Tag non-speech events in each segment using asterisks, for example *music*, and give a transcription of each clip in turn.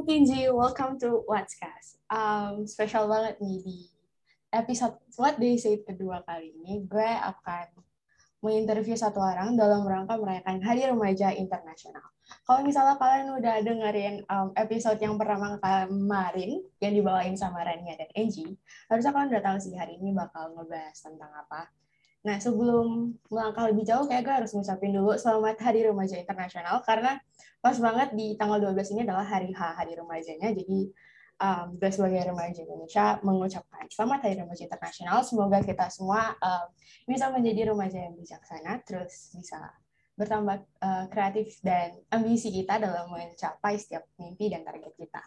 I'm welcome to Watchcast. Um, spesial banget nih di episode What They Say kedua kali ini, gue akan menginterview satu orang dalam rangka merayakan Hari Remaja Internasional. Kalau misalnya kalian udah dengerin um, episode yang pertama kemarin yang dibawain sama Rania dan Angie, harusnya kalian udah tahu sih hari ini bakal ngebahas tentang apa. Nah, sebelum melangkah lebih jauh, kayak gue harus ngucapin dulu selamat Hari Remaja Internasional, karena pas banget di tanggal 12 ini adalah hari H, Hari Remajanya. Jadi, um, gue sebagai remaja Indonesia mengucapkan selamat Hari Remaja Internasional. Semoga kita semua um, bisa menjadi remaja yang bijaksana, terus bisa bertambah uh, kreatif dan ambisi kita dalam mencapai setiap mimpi dan target kita.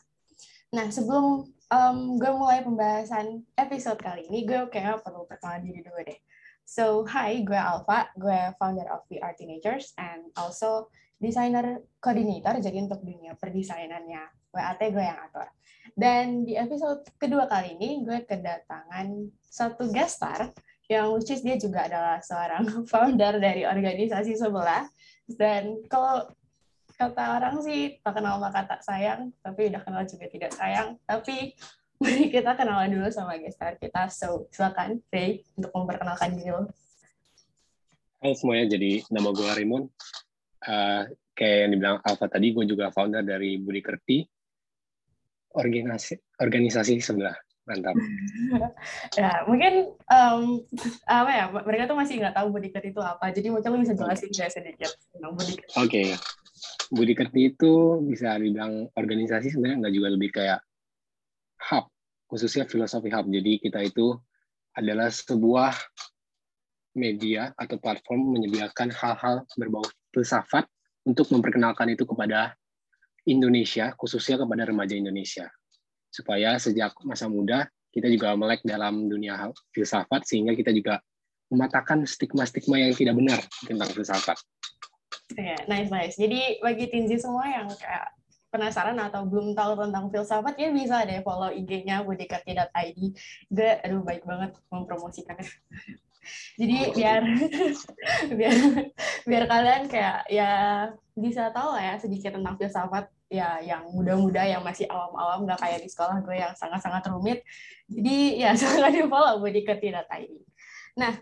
Nah, sebelum um, gue mulai pembahasan episode kali ini, gue kayaknya perlu perkenalan diri dulu deh. So, hi, gue Alfa, gue founder of VR Teenagers and also designer coordinator, jadi untuk dunia perdesainannya WAT gue yang atur. Dan di episode kedua kali ini, gue kedatangan satu guest star, yang which is dia juga adalah seorang *laughs* founder dari organisasi sebelah. Dan kalau kata orang sih, tak kenal maka tak sayang, tapi udah kenal juga tidak sayang. Tapi Mari kita kenalan dulu sama guest star kita. So, silakan Faye untuk memperkenalkan diri lo. Halo semuanya, jadi nama gue Raymond. Uh, kayak yang dibilang Alfa tadi, gue juga founder dari Budi Kerti, organisasi, organisasi sebelah. Mantap. *laughs* ya, mungkin um, apa ya, mereka tuh masih nggak tahu Budi Kerti itu apa. Jadi mungkin lo bisa jelasin okay. sedikit tentang Budi Kerti. Oke. Okay. Budi Kerti itu bisa dibilang organisasi sebenarnya nggak juga lebih kayak hub khususnya filosofi hub. Jadi kita itu adalah sebuah media atau platform menyediakan hal-hal berbau filsafat untuk memperkenalkan itu kepada Indonesia, khususnya kepada remaja Indonesia. Supaya sejak masa muda kita juga melek dalam dunia filsafat sehingga kita juga mematahkan stigma-stigma yang tidak benar tentang filsafat. Yeah, nice, nice. Jadi bagi Tinzi semua yang kayak penasaran atau belum tahu tentang filsafat ya bisa deh follow IG-nya budikerti.id. Gue aduh baik banget mempromosikannya. Jadi biar *laughs* biar biar kalian kayak ya bisa tahu lah ya sedikit tentang filsafat ya yang muda-muda yang masih awam-awam nggak kayak di sekolah gue yang sangat-sangat rumit. Jadi ya *laughs* silahkan di follow budikerti.id. Nah,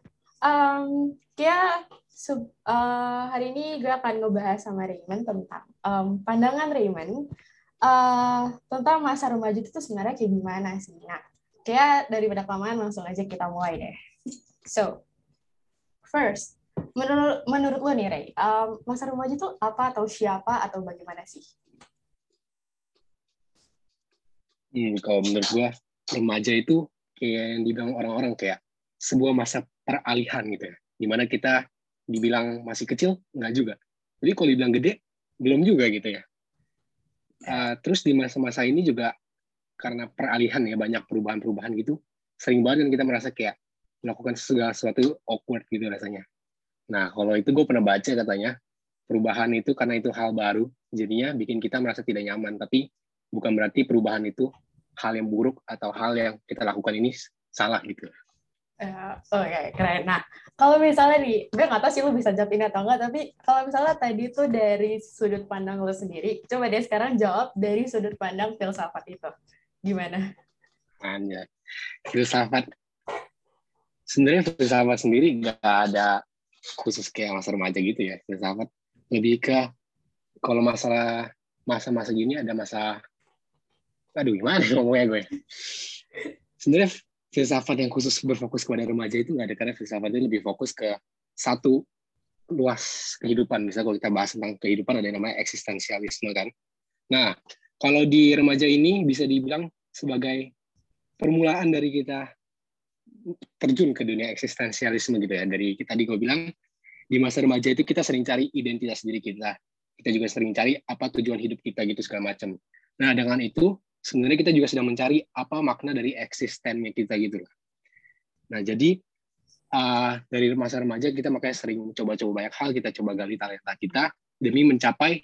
um, kayak Sub, uh, hari ini gue akan ngebahas sama Raymond tentang um, pandangan Raymond uh, tentang masa remaja itu sebenarnya kayak gimana sih. Nah, kayak daripada kelamaan langsung aja kita mulai deh. So, first, menurut menurut lo nih Ray, um, masa remaja itu apa atau siapa atau bagaimana sih? Hmm, kalau menurut gue remaja itu kayak yang dibilang orang-orang kayak sebuah masa peralihan gitu ya, di mana kita dibilang masih kecil nggak juga. Jadi kalau dibilang gede belum juga gitu ya. Uh, terus di masa-masa ini juga karena peralihan ya banyak perubahan-perubahan gitu sering banget kan kita merasa kayak melakukan segala sesuatu awkward gitu rasanya. Nah kalau itu gue pernah baca katanya perubahan itu karena itu hal baru jadinya bikin kita merasa tidak nyaman. Tapi bukan berarti perubahan itu hal yang buruk atau hal yang kita lakukan ini salah gitu Uh, Oke, okay, keren. Nah, kalau misalnya nih, gue nggak tahu sih lu bisa jawab ini atau enggak, tapi kalau misalnya tadi tuh dari sudut pandang lu sendiri, coba deh sekarang jawab dari sudut pandang filsafat itu. Gimana? Anja. Filsafat. Sebenarnya filsafat sendiri nggak ada khusus kayak masa remaja gitu ya. Filsafat lebih ke kalau masalah masa-masa gini ada masa aduh gimana *laughs* ngomongnya gue sebenarnya filsafat yang khusus berfokus kepada remaja itu nggak ada karena filsafat itu lebih fokus ke satu luas kehidupan. Misalnya kalau kita bahas tentang kehidupan ada yang namanya eksistensialisme kan. Nah, kalau di remaja ini bisa dibilang sebagai permulaan dari kita terjun ke dunia eksistensialisme gitu ya. Dari tadi gue bilang di masa remaja itu kita sering cari identitas diri kita. Kita juga sering cari apa tujuan hidup kita gitu segala macam. Nah, dengan itu sebenarnya kita juga sedang mencari apa makna dari eksistennya kita gitu loh. Nah jadi uh, dari masa remaja kita makanya sering coba-coba banyak hal, kita coba gali talenta kita demi mencapai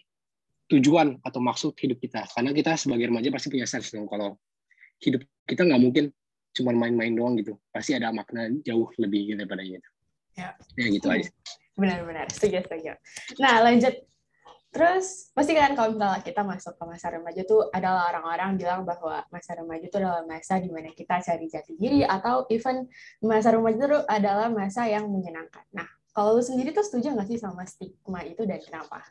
tujuan atau maksud hidup kita. Karena kita sebagai remaja pasti punya sense dong kalau hidup kita nggak mungkin cuma main-main doang gitu. Pasti ada makna jauh lebih gitu daripada itu. Ya. Ya gitu aja. Benar-benar, setuju, setuju. Nah lanjut Terus pasti kan kalau misalnya kita masuk ke masa remaja tuh adalah orang-orang bilang bahwa masa remaja itu adalah masa di mana kita cari jati diri atau even masa remaja itu adalah masa yang menyenangkan. Nah, kalau lu sendiri tuh setuju nggak sih sama stigma itu dan kenapa?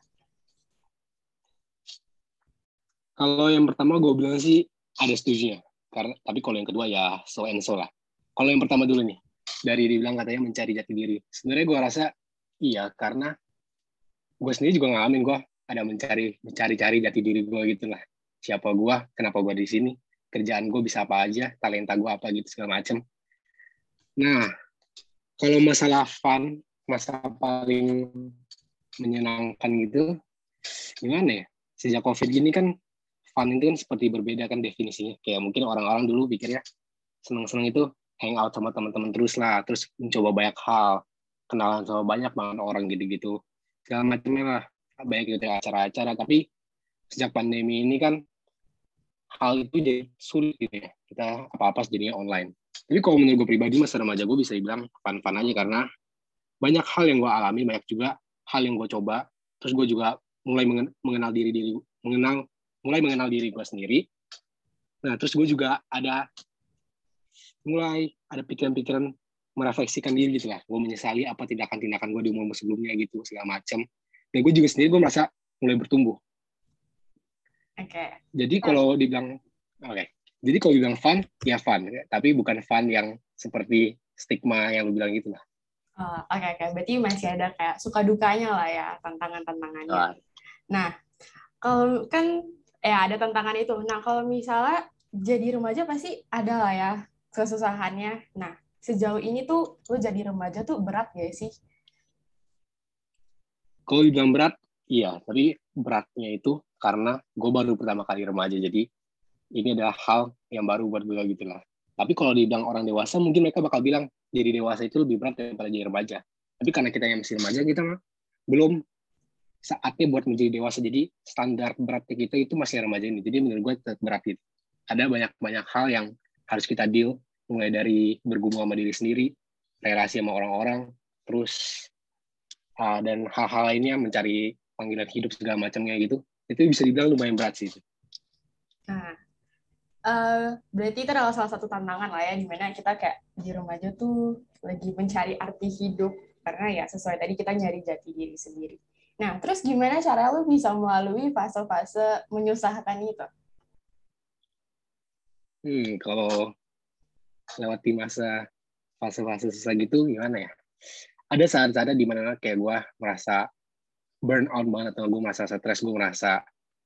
Kalau yang pertama gue bilang sih ada setuju ya. Karena tapi kalau yang kedua ya so and so lah. Kalau yang pertama dulu nih, dari dibilang katanya mencari jati diri. Sebenarnya gue rasa iya karena gue sendiri juga ngalamin gue ada mencari mencari-cari jati diri gue gitu lah. Siapa gue kenapa gue di sini kerjaan gue bisa apa aja talenta gue apa gitu segala macem. Nah kalau masalah fun masa paling menyenangkan gitu gimana ya? Sejak covid gini kan fun itu kan seperti berbeda kan definisinya. Kayak mungkin orang-orang dulu pikirnya seneng-seneng itu hangout sama teman-teman terus lah terus mencoba banyak hal kenalan sama banyak banget orang gitu-gitu segala macamnya lah. Banyak gitu acara-acara tapi sejak pandemi ini kan hal itu jadi sulit gitu ya. Kita apa-apa jadinya online. Jadi kalau menurut gue pribadi masa remaja gue bisa dibilang fun-fun aja karena banyak hal yang gue alami banyak juga hal yang gue coba. Terus gue juga mulai mengenal diri diri mengenal mulai mengenal diri gue sendiri. Nah terus gue juga ada mulai ada pikiran-pikiran merefleksikan diri gitu lah gue menyesali apa tindakan-tindakan gue di umur sebelumnya gitu segala macam dan gue juga sendiri gue merasa mulai bertumbuh oke okay. jadi kalau dibilang oke okay. jadi kalau dibilang fun ya fun tapi bukan fun yang seperti stigma yang lu bilang gitu lah oh, oke okay, oke okay. berarti masih ada kayak suka dukanya lah ya tantangan tantangannya oh. nah kalau kan ya ada tantangan itu nah kalau misalnya jadi remaja pasti ada lah ya kesusahannya nah sejauh ini tuh lo jadi remaja tuh berat gak sih? Kalau dibilang berat, iya. Tapi beratnya itu karena gue baru pertama kali remaja. Jadi ini adalah hal yang baru buat gue gitu lah. Tapi kalau dibilang orang dewasa, mungkin mereka bakal bilang jadi dewasa itu lebih berat daripada jadi remaja. Tapi karena kita yang masih remaja, kita mah belum saatnya buat menjadi dewasa. Jadi standar beratnya kita itu masih remaja ini. Jadi menurut gue berat itu. Ada banyak-banyak hal yang harus kita deal mulai dari bergumul sama diri sendiri, relasi sama orang-orang, terus uh, dan hal-hal lainnya mencari panggilan hidup segala macamnya gitu, itu bisa dibilang lumayan berat sih. Nah, uh, berarti itu adalah salah satu tantangan lah ya, di mana kita kayak di remaja tuh lagi mencari arti hidup, karena ya sesuai tadi kita nyari jati diri sendiri. Nah, terus gimana cara lu bisa melalui fase-fase menyusahkan itu? Hmm, kalau lewati masa fase-fase susah gitu gimana ya? Ada saat-saat di mana kayak gue merasa burn out banget atau gue merasa stres, gue merasa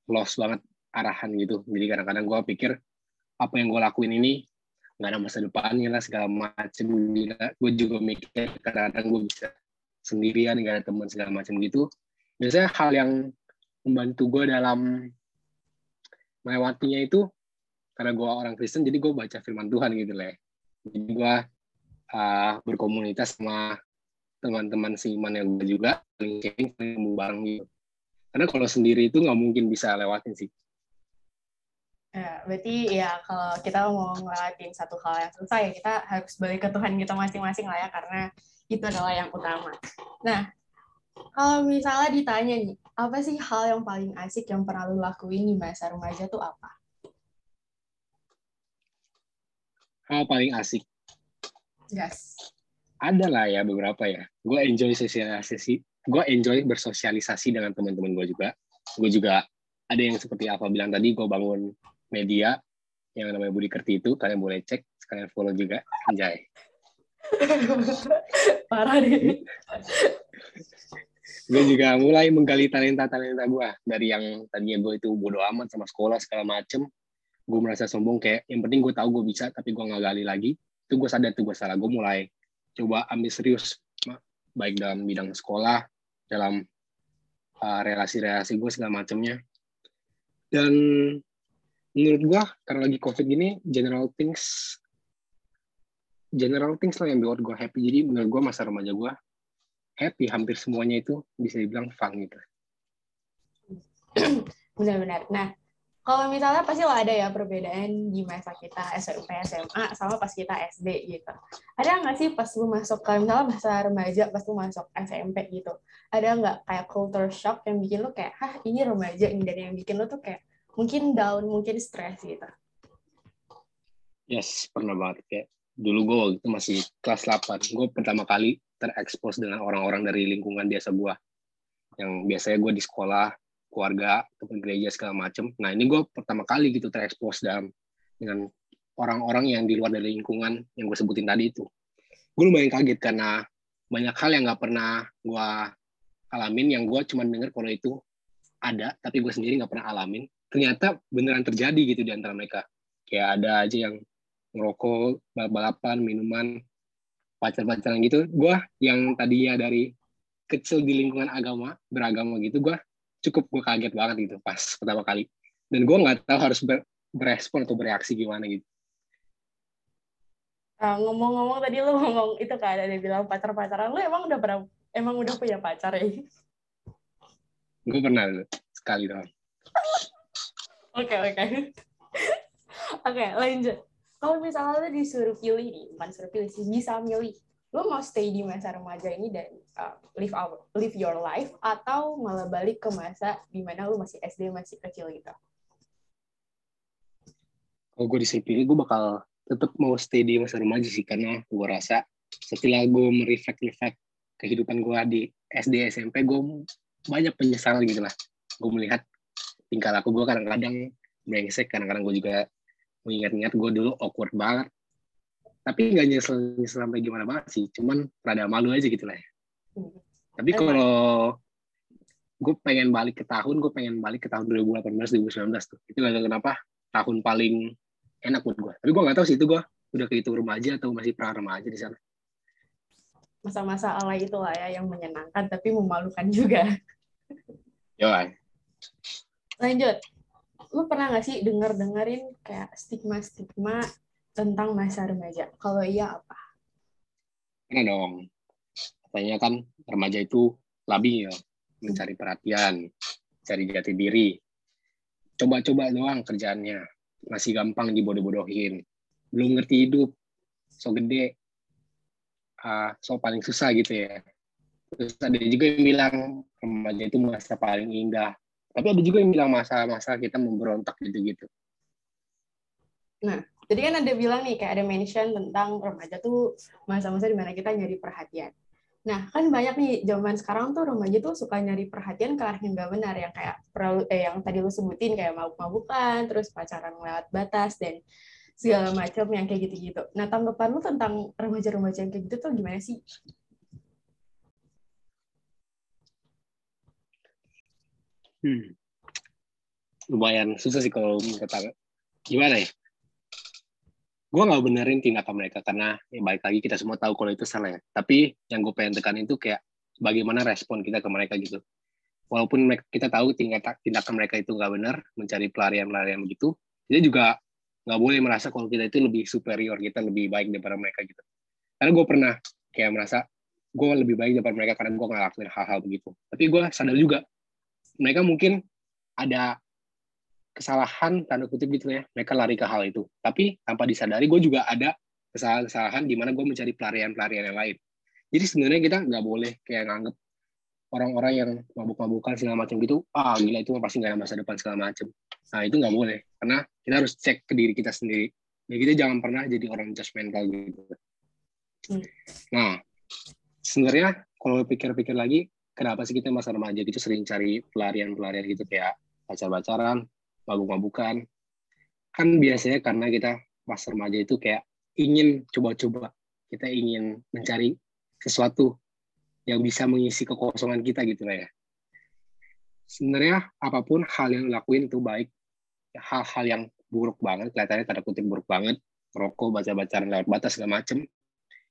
lost banget arahan gitu. Jadi kadang-kadang gue pikir apa yang gue lakuin ini nggak ada masa depannya lah segala macem. Gue juga mikir kadang-kadang gue bisa sendirian, nggak ada teman segala macam gitu. Biasanya hal yang membantu gue dalam melewatinya itu karena gue orang Kristen jadi gue baca firman Tuhan gitu lah jadi gue uh, berkomunitas sama teman-teman seiman yang gue juga saling sharing bareng gitu karena kalau sendiri itu nggak mungkin bisa lewatin sih Ya, berarti ya kalau kita mau ngelewatin satu hal yang susah ya kita harus balik ke Tuhan kita masing-masing lah ya karena itu adalah yang utama. Nah, kalau misalnya ditanya nih, apa sih hal yang paling asik yang pernah lu lakuin di masa remaja tuh apa? Hal paling asik? Yes. Ada lah ya beberapa ya. Gue enjoy sosialisasi, gue enjoy bersosialisasi dengan teman-teman gue juga. Gue juga ada yang seperti apa bilang tadi, gue bangun media yang namanya Budi Kerti itu, kalian boleh cek, sekalian follow juga, anjay. *laughs* Parah deh. gue juga mulai menggali talenta-talenta gue dari yang tadinya gue itu bodo amat sama sekolah segala macem gue merasa sombong kayak yang penting gue tahu gue bisa tapi gue nggak gali lagi. Itu gue sadar itu gue salah. Gue mulai coba ambil serius baik dalam bidang sekolah dalam uh, relasi-relasi gue segala macamnya. Dan menurut gue karena lagi covid gini general things general things lah yang buat gue happy. Jadi menurut gue masa remaja gue happy hampir semuanya itu bisa dibilang fun gitu. *coughs* Benar-benar. Nah kalau misalnya pasti lah ada ya perbedaan di masa kita SMP SMA sama pas kita SD gitu. Ada nggak sih pas lu masuk ke misalnya masa remaja pas lu masuk SMP gitu ada nggak kayak culture shock yang bikin lu kayak hah ini remaja ini dan yang bikin lu tuh kayak mungkin down mungkin stres gitu? Yes pernah banget. Kayak dulu gue waktu itu masih kelas 8 gue pertama kali terekspos dengan orang-orang dari lingkungan biasa gue yang biasanya gue di sekolah keluarga ataupun gereja segala macem. Nah ini gue pertama kali gitu terekspos dalam dengan orang-orang yang di luar dari lingkungan yang gue sebutin tadi itu. Gue lumayan kaget karena banyak hal yang nggak pernah gue alamin, yang gue cuma denger kalau itu ada, tapi gue sendiri nggak pernah alamin. Ternyata beneran terjadi gitu di antara mereka. Kayak ada aja yang ngerokok, balap-balapan, minuman, pacar-pacaran gitu. Gue yang tadinya dari kecil di lingkungan agama, beragama gitu, gue cukup gue kaget banget gitu pas pertama kali. Dan gue nggak tahu harus ber, berespon atau bereaksi gimana gitu. Uh, ngomong-ngomong tadi lu ngomong itu kan ada bilang pacar pacaran lu emang udah berapa emang udah punya pacar ya? Gue pernah sekali dong oke oke. Oke lanjut. Kalau misalnya lu disuruh pilih nih bukan suruh pilih sih bisa milih. Lu mau stay di masa remaja ini dan uh, live our, live your life atau malah balik ke masa di mana lu masih SD masih kecil gitu? Kalau gue disuruh pilih, gue bakal tetap mau stay di masa remaja sih karena gue rasa setelah gue mereflect-reflect kehidupan gue di SD SMP gue banyak penyesalan gitu lah gue melihat tingkah laku gue kadang-kadang brengsek kadang-kadang gue juga mengingat-ingat gue dulu awkward banget tapi nggak nyesel nyesel sampai gimana banget sih cuman rada malu aja gitu lah ya. Tapi kalau gue pengen balik ke tahun gue pengen balik ke tahun 2018 2019 tuh. Itu nggak kenapa tahun paling enak buat gue tapi gue nggak tahu sih itu gue udah kehitung remaja atau masih pra remaja di sana. Masa-masa alay itu lah ya yang menyenangkan tapi memalukan juga. Yo lanjut. Lu pernah gak sih denger dengerin kayak stigma stigma tentang masa remaja? Kalau iya apa? Ini dong. Katanya kan remaja itu labil, mencari perhatian, cari jati diri. Coba-coba doang kerjaannya. Masih gampang dibodoh-bodohin. Belum ngerti hidup. So gede. Uh, so paling susah gitu ya. Terus ada juga yang bilang remaja itu masa paling indah. Tapi ada juga yang bilang masa-masa kita memberontak gitu-gitu. Nah, jadi kan ada bilang nih, kayak ada mention tentang remaja tuh masa-masa di mana kita nyari perhatian. Nah, kan banyak nih zaman sekarang tuh remaja tuh suka nyari perhatian ke arah yang nggak benar, yang kayak perlu eh, yang tadi lu sebutin kayak mabuk-mabukan, terus pacaran lewat batas dan segala macam yang kayak gitu-gitu. Nah, tanggapan lu tentang remaja-remaja yang kayak gitu tuh gimana sih? Hmm. Lumayan susah sih kalau kata gimana ya? Gue nggak benerin tindakan mereka karena ya balik lagi kita semua tahu kalau itu salah ya. Tapi yang gue pengen tekan itu kayak bagaimana respon kita ke mereka gitu. Walaupun mereka, kita tahu tindakan mereka itu nggak benar, mencari pelarian-pelarian begitu, kita juga nggak boleh merasa kalau kita itu lebih superior, kita lebih baik daripada mereka gitu. Karena gue pernah kayak merasa gue lebih baik daripada mereka karena gue ngelakuin hal-hal begitu. Tapi gue sadar juga mereka mungkin ada kesalahan tanda kutip gitu ya mereka lari ke hal itu. Tapi tanpa disadari gue juga ada kesalahan-kesalahan di mana gue mencari pelarian-pelarian yang lain. Jadi sebenarnya kita nggak boleh kayak nganggep orang-orang yang mabuk-mabukan segala macam gitu ah gila itu pasti nggak ada masa depan segala macam. Nah itu nggak boleh karena kita harus cek ke diri kita sendiri. Ya kita jangan pernah jadi orang judgmental gitu. Hmm. nah sebenarnya kalau pikir-pikir lagi kenapa sih kita masa remaja gitu sering cari pelarian-pelarian gitu kayak pacar-pacaran mabuk-mabukan kan biasanya karena kita pas remaja itu kayak ingin coba-coba. Kita ingin mencari sesuatu yang bisa mengisi kekosongan kita gitu lah ya sebenarnya apa pun hal yang lakuin itu baik. Hal-hal yang buruk banget kelihatannya tanda kutip buruk banget. Rokok baca-bacaan lewat batas segala macem.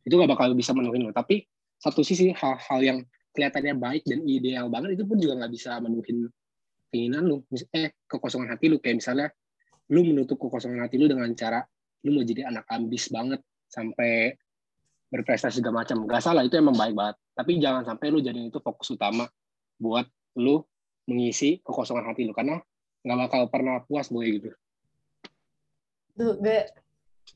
Itu gak bakal bisa menuhin tapi satu sisi hal-hal yang kelihatannya baik dan ideal banget itu pun juga nggak bisa menuhin keinginan lu. Eh kekosongan hati lu. Kayak misalnya lu menutup kekosongan hati lu dengan cara lu mau jadi anak ambis banget sampai berprestasi segala macam. Gak salah itu emang baik banget. Tapi jangan sampai lu jadi itu fokus utama buat lu mengisi kekosongan hati lu. Karena nggak bakal pernah puas boy gitu. Tuh gue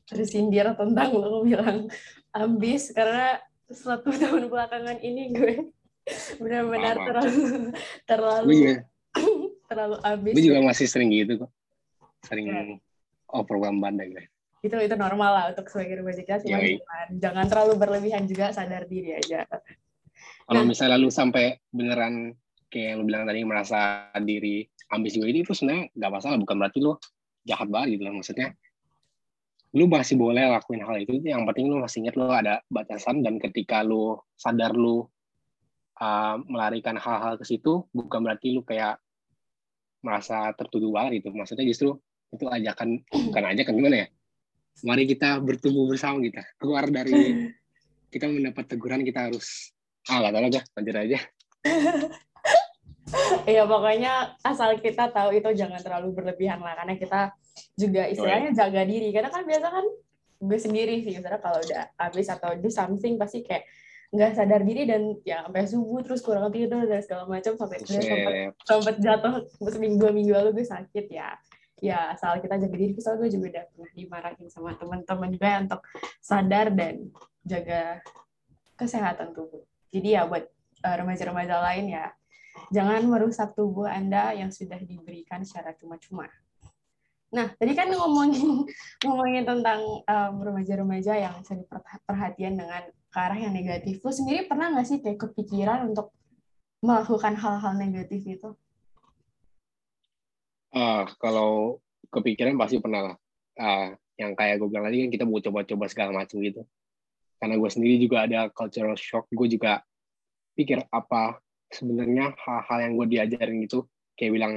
tersindir tentang lo bilang ambis. Karena satu tahun belakangan ini gue *laughs* benar-benar terlalu terlalu juga, terlalu ambis gue juga masih sering gitu kok. Sering ya. overwhelm bandai gue. Itu itu normal lah untuk sebagai remaja. Kita cuma jangan, jangan terlalu berlebihan juga sadar diri aja. Kalau nah, misalnya lu sampai beneran kayak lu bilang tadi merasa diri ambis juga ini itu sebenarnya nggak masalah. Bukan berarti lu jahat banget gitu loh. Maksudnya lu masih boleh lakuin hal itu. Yang penting lu masih ingat lu ada batasan. Dan ketika lu sadar lu uh, melarikan hal-hal ke situ bukan berarti lu kayak merasa tertuduh banget gitu. Maksudnya justru itu ajakan bukan ajakan gimana ya? Mari kita bertumbuh bersama kita. Keluar dari *laughs* kita mendapat teguran kita harus ah gak tahu aja. Lanjut aja. *laughs* Iya pokoknya asal kita tahu itu jangan terlalu berlebihan lah. Karena kita juga istilahnya jaga diri. Karena kan biasa kan gue sendiri sih misalnya kalau udah habis atau do something pasti kayak nggak sadar diri dan ya sampai subuh terus kurang tidur dan segala macam sampai sempat sempat jatuh seminggu dua minggu lalu gue sakit ya. Ya asal kita jaga diri soalnya gue juga udah pernah dimarahin sama teman-teman juga untuk sadar dan jaga kesehatan tubuh. Jadi ya buat uh, remaja-remaja lain ya jangan merusak tubuh anda yang sudah diberikan secara cuma-cuma Nah, tadi kan ngomongin *laughs* ngomongin tentang um, remaja-remaja yang sering perhatian dengan ke arah yang negatif. Lu sendiri pernah nggak sih kayak kepikiran untuk melakukan hal-hal negatif itu? Uh, kalau kepikiran pasti pernah lah. Uh, yang kayak gue bilang tadi kan kita mau coba-coba segala macam gitu. Karena gue sendiri juga ada cultural shock, gue juga pikir apa sebenarnya hal-hal yang gue diajarin gitu, kayak bilang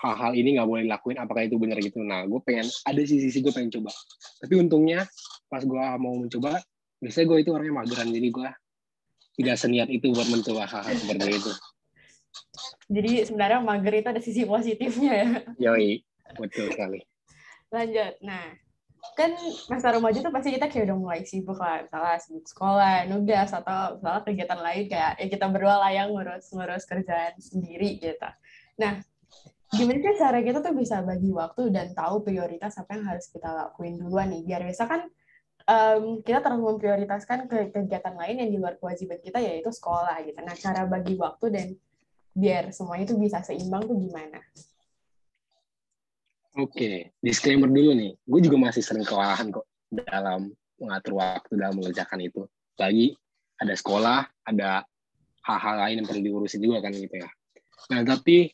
hal-hal ini nggak boleh dilakuin, apakah itu benar gitu. Nah, gue pengen, ada sisi-sisi gue pengen coba. Tapi untungnya pas gue mau mencoba, biasanya gue itu orangnya mageran, jadi gue tidak seniat itu buat mencoba hal-hal seperti itu. Jadi sebenarnya mager itu ada sisi positifnya ya. Yoi, betul sekali. Lanjut. Nah, kan masa remaja tuh pasti kita kayak udah mulai sibuk lah, misalnya sibuk sekolah, nugas, atau misalnya kegiatan lain kayak ya kita berdua lah yang ngurus-ngurus kerjaan sendiri gitu. Nah, gimana sih cara kita tuh bisa bagi waktu dan tahu prioritas apa yang harus kita lakuin duluan nih, biar biasa kan um, kita terlalu memprioritaskan ke kegiatan lain yang di luar kewajiban kita yaitu sekolah gitu. Nah, cara bagi waktu dan biar semuanya itu bisa seimbang tuh gimana? Oke, okay. disclaimer dulu nih. Gue juga masih sering kewalahan kok dalam mengatur waktu dalam mengerjakan itu. Lagi ada sekolah, ada hal-hal lain yang perlu diurusin juga kan gitu ya. Nah, tapi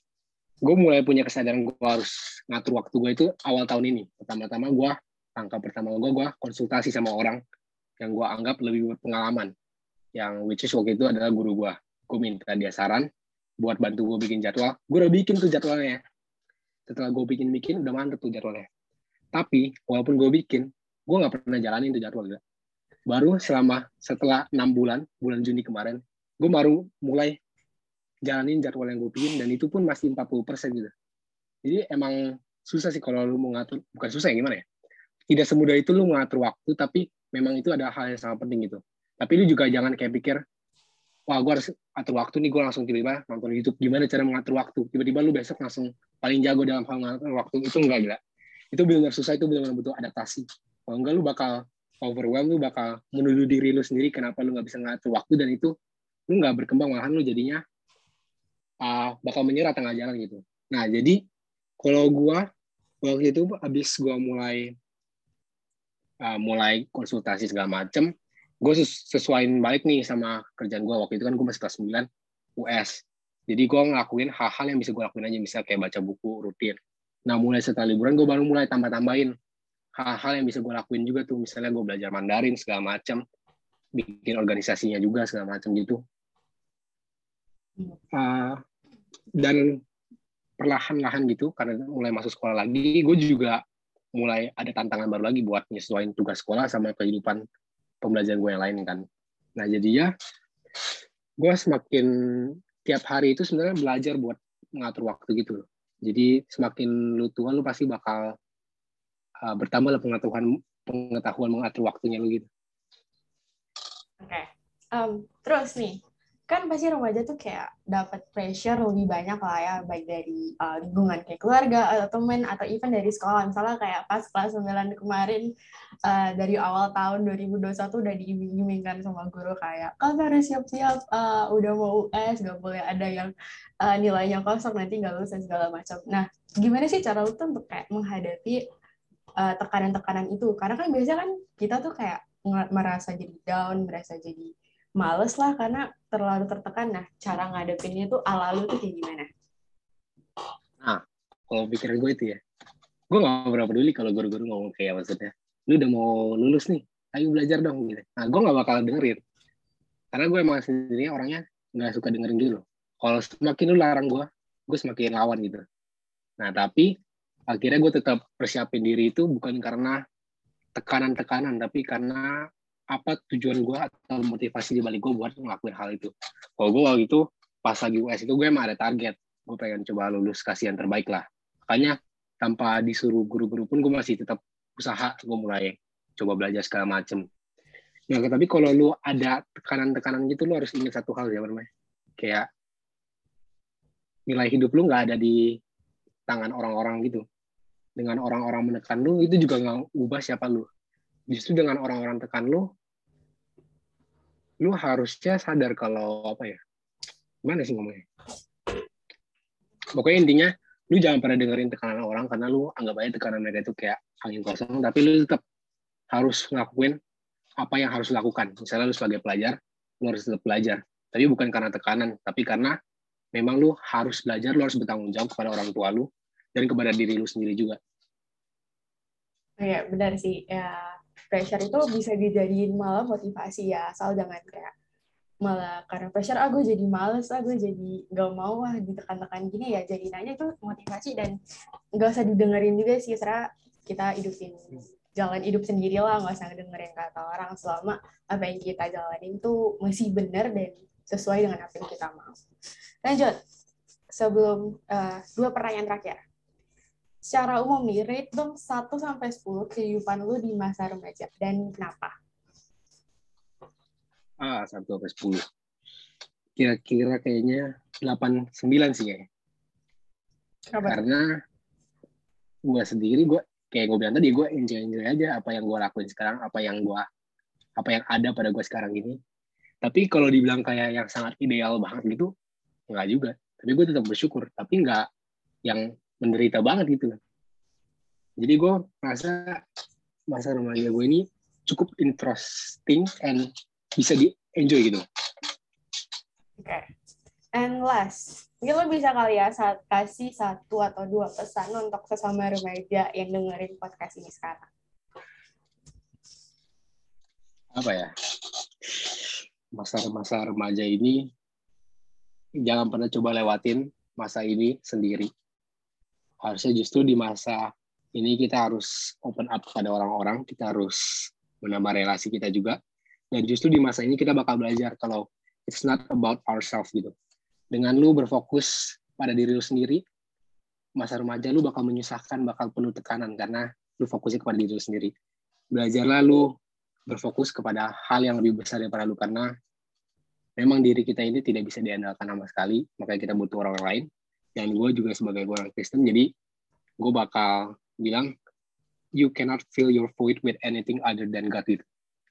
gue mulai punya kesadaran gue harus ngatur waktu gue itu awal tahun ini. Pertama-tama gue, langkah pertama gue, gue konsultasi sama orang yang gue anggap lebih berpengalaman. Yang which is waktu itu adalah guru gue. Gue minta dia saran, buat bantu gue bikin jadwal. Gue udah bikin tuh jadwalnya. Setelah gue bikin-bikin, udah mantep tuh jadwalnya. Tapi, walaupun gue bikin, gue nggak pernah jalanin tuh jadwal. Gak. Baru selama, setelah enam bulan, bulan Juni kemarin, gue baru mulai jalanin jadwal yang gue bikin, dan itu pun masih 40% gitu. Jadi emang susah sih kalau lu mau ngatur, bukan susah ya gimana ya? Tidak semudah itu lu ngatur waktu, tapi memang itu ada hal yang sangat penting gitu. Tapi lu juga jangan kayak pikir, wah gue harus atur waktu nih gue langsung tiba-tiba nonton YouTube gimana cara mengatur waktu tiba-tiba lu besok langsung paling jago dalam hal mengatur waktu itu enggak gila itu benar susah itu benar-benar butuh adaptasi kalau enggak lu bakal overwhelm lu bakal menuduh diri lu sendiri kenapa lu nggak bisa ngatur waktu dan itu lu nggak berkembang malahan lu jadinya uh, bakal menyerah tengah jalan gitu. Nah jadi kalau gue waktu itu abis gue mulai uh, mulai konsultasi segala macem gue sesuaiin balik nih sama kerjaan gue waktu itu kan gue masih kelas 9 US jadi gue ngelakuin hal-hal yang bisa gue lakuin aja misal kayak baca buku rutin. Nah mulai setelah liburan gue baru mulai tambah-tambahin hal-hal yang bisa gue lakuin juga tuh. Misalnya gue belajar Mandarin segala macam bikin organisasinya juga segala macam gitu uh, dan perlahan-lahan gitu karena mulai masuk sekolah lagi gue juga mulai ada tantangan baru lagi buat nyesuaiin tugas sekolah sama kehidupan pembelajaran gue yang lain kan. Nah jadi ya gue semakin tiap hari itu sebenarnya belajar buat mengatur waktu gitu loh. Jadi semakin lu tua lu pasti bakal uh, bertambah lah pengetahuan pengetahuan mengatur waktunya lu gitu. Oke. Okay. Um, terus nih kan pasti remaja tuh kayak dapat pressure lebih banyak lah ya baik dari uh, lingkungan kayak keluarga atau temen atau even dari sekolah. Misalnya kayak pas kelas 9 kemarin uh, dari awal tahun 2021 udah diiming-imingkan sama guru kayak kan harus siap-siap uh, udah mau US gak boleh ada yang uh, nilainya kosong nanti nggak lulus segala macam. Nah gimana sih cara lu tuh untuk kayak menghadapi tekanan-tekanan uh, itu? Karena kan biasanya kan kita tuh kayak merasa jadi down merasa jadi males lah karena terlalu tertekan. Nah, cara ngadepinnya tuh ala lu tuh kayak gimana? Nah, kalau pikiran gue itu ya, gue gak berapa peduli kalau guru-guru ngomong kayak maksudnya, lu udah mau lulus nih, ayo belajar dong gitu. Nah, gue gak bakal dengerin. Karena gue emang sendiri orangnya gak suka dengerin gitu Kalau semakin lu larang gue, gue semakin lawan gitu. Nah, tapi akhirnya gue tetap persiapin diri itu bukan karena tekanan-tekanan, tapi karena apa tujuan gue atau motivasi di balik gue buat ngelakuin hal itu. Kalau gue waktu itu pas lagi US itu gue emang ada target, gue pengen coba lulus kasih yang terbaik lah. Makanya tanpa disuruh guru-guru pun gue masih tetap usaha, gue mulai coba belajar segala macem. Nah, tapi kalau lu ada tekanan-tekanan gitu, lu harus ingat satu hal ya, namanya. Kayak nilai hidup lu nggak ada di tangan orang-orang gitu. Dengan orang-orang menekan lu, itu juga nggak ubah siapa lu justru dengan orang-orang tekan lu lu harusnya sadar kalau apa ya gimana sih ngomongnya? Pokoknya intinya lu jangan pernah dengerin tekanan orang karena lu anggap aja tekanan mereka itu kayak angin kosong tapi lu tetap harus ngelakuin apa yang harus lakukan. Misalnya lu sebagai pelajar lu harus tetap belajar. Tapi bukan karena tekanan tapi karena memang lu harus belajar lu harus bertanggung jawab kepada orang tua lu dan kepada diri lu sendiri juga. Iya benar sih. Ya pressure itu bisa dijadiin malah motivasi ya asal jangan kayak malah karena pressure ah jadi males ah jadi gak mau ah ditekan-tekan gini ya jadi nanya itu motivasi dan gak usah didengerin juga sih serah kita hidupin jalan hidup sendiri lah nggak usah dengerin kata orang selama apa yang kita jalanin tuh masih benar dan sesuai dengan apa yang kita mau. Lanjut. Sebelum uh, dua pertanyaan terakhir secara umum nih, rate dong 1 sampai 10 kehidupan lu di masa remaja dan kenapa? Ah, 1 sampai 10. Kira-kira kayaknya 8 9 sih kayaknya. Kenapa? Karena gue sendiri gue kayak gue bilang tadi gue enjoy enjoy aja apa yang gue lakuin sekarang, apa yang gue apa yang ada pada gue sekarang ini. Tapi kalau dibilang kayak yang sangat ideal banget gitu, enggak juga. Tapi gue tetap bersyukur. Tapi enggak yang menderita banget gitu loh. Jadi gue merasa masa remaja gue ini cukup interesting and bisa di enjoy gitu. Oke. Okay. And last, mungkin lo bisa kali ya saat kasih satu atau dua pesan untuk sesama remaja yang dengerin podcast ini sekarang. Apa ya? Masa-masa remaja ini jangan pernah coba lewatin masa ini sendiri harusnya justru di masa ini kita harus open up pada orang-orang, kita harus menambah relasi kita juga. Dan justru di masa ini kita bakal belajar kalau it's not about ourselves gitu. Dengan lu berfokus pada diri lu sendiri, masa remaja lu bakal menyusahkan, bakal penuh tekanan karena lu fokusnya kepada diri lu sendiri. Belajarlah lu berfokus kepada hal yang lebih besar daripada lu karena memang diri kita ini tidak bisa diandalkan sama sekali, makanya kita butuh orang lain dan gue juga sebagai orang Kristen jadi gue bakal bilang you cannot fill your void with anything other than God. Itu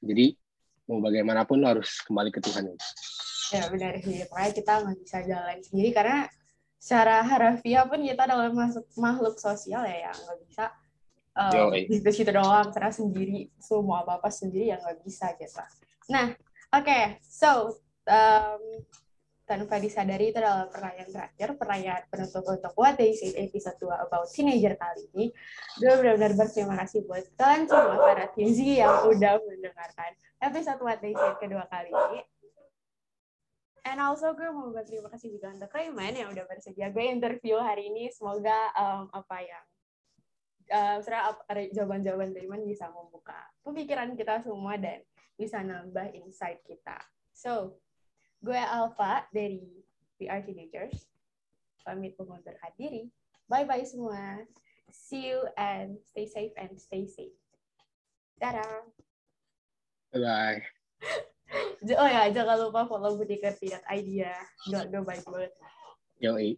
jadi mau bagaimanapun lo harus kembali ke Tuhan. Ya benar. Sih pokoknya kita nggak bisa jalan sendiri. Karena secara harafiah pun kita adalah masuk makhluk sosial ya yang nggak bisa um, di situ doang. Karena sendiri semua apa apa sendiri yang nggak bisa gitu. Nah oke. Okay, so um, tanpa disadari itu adalah pertanyaan terakhir, pertanyaan penutup untuk What They Say episode 2 about teenager kali ini. Gue benar-benar berterima kasih buat kalian semua para Tizi yang udah mendengarkan episode What They Say kedua kali ini. And also gue mau berterima kasih juga untuk Rayman yang udah bersedia gue interview hari ini. Semoga um, apa yang uh, jawaban-jawaban Rayman bisa membuka pemikiran kita semua dan bisa nambah insight kita. So, Gue Alfa dari We Are Teenagers. Pamit mengundurkan diri. Bye-bye semua. See you and stay safe and stay safe. Dadah. Bye-bye. *laughs* Oh ya, jangan lupa follow Budi Kerti at idea. Gak, gak baik banget. Yoi.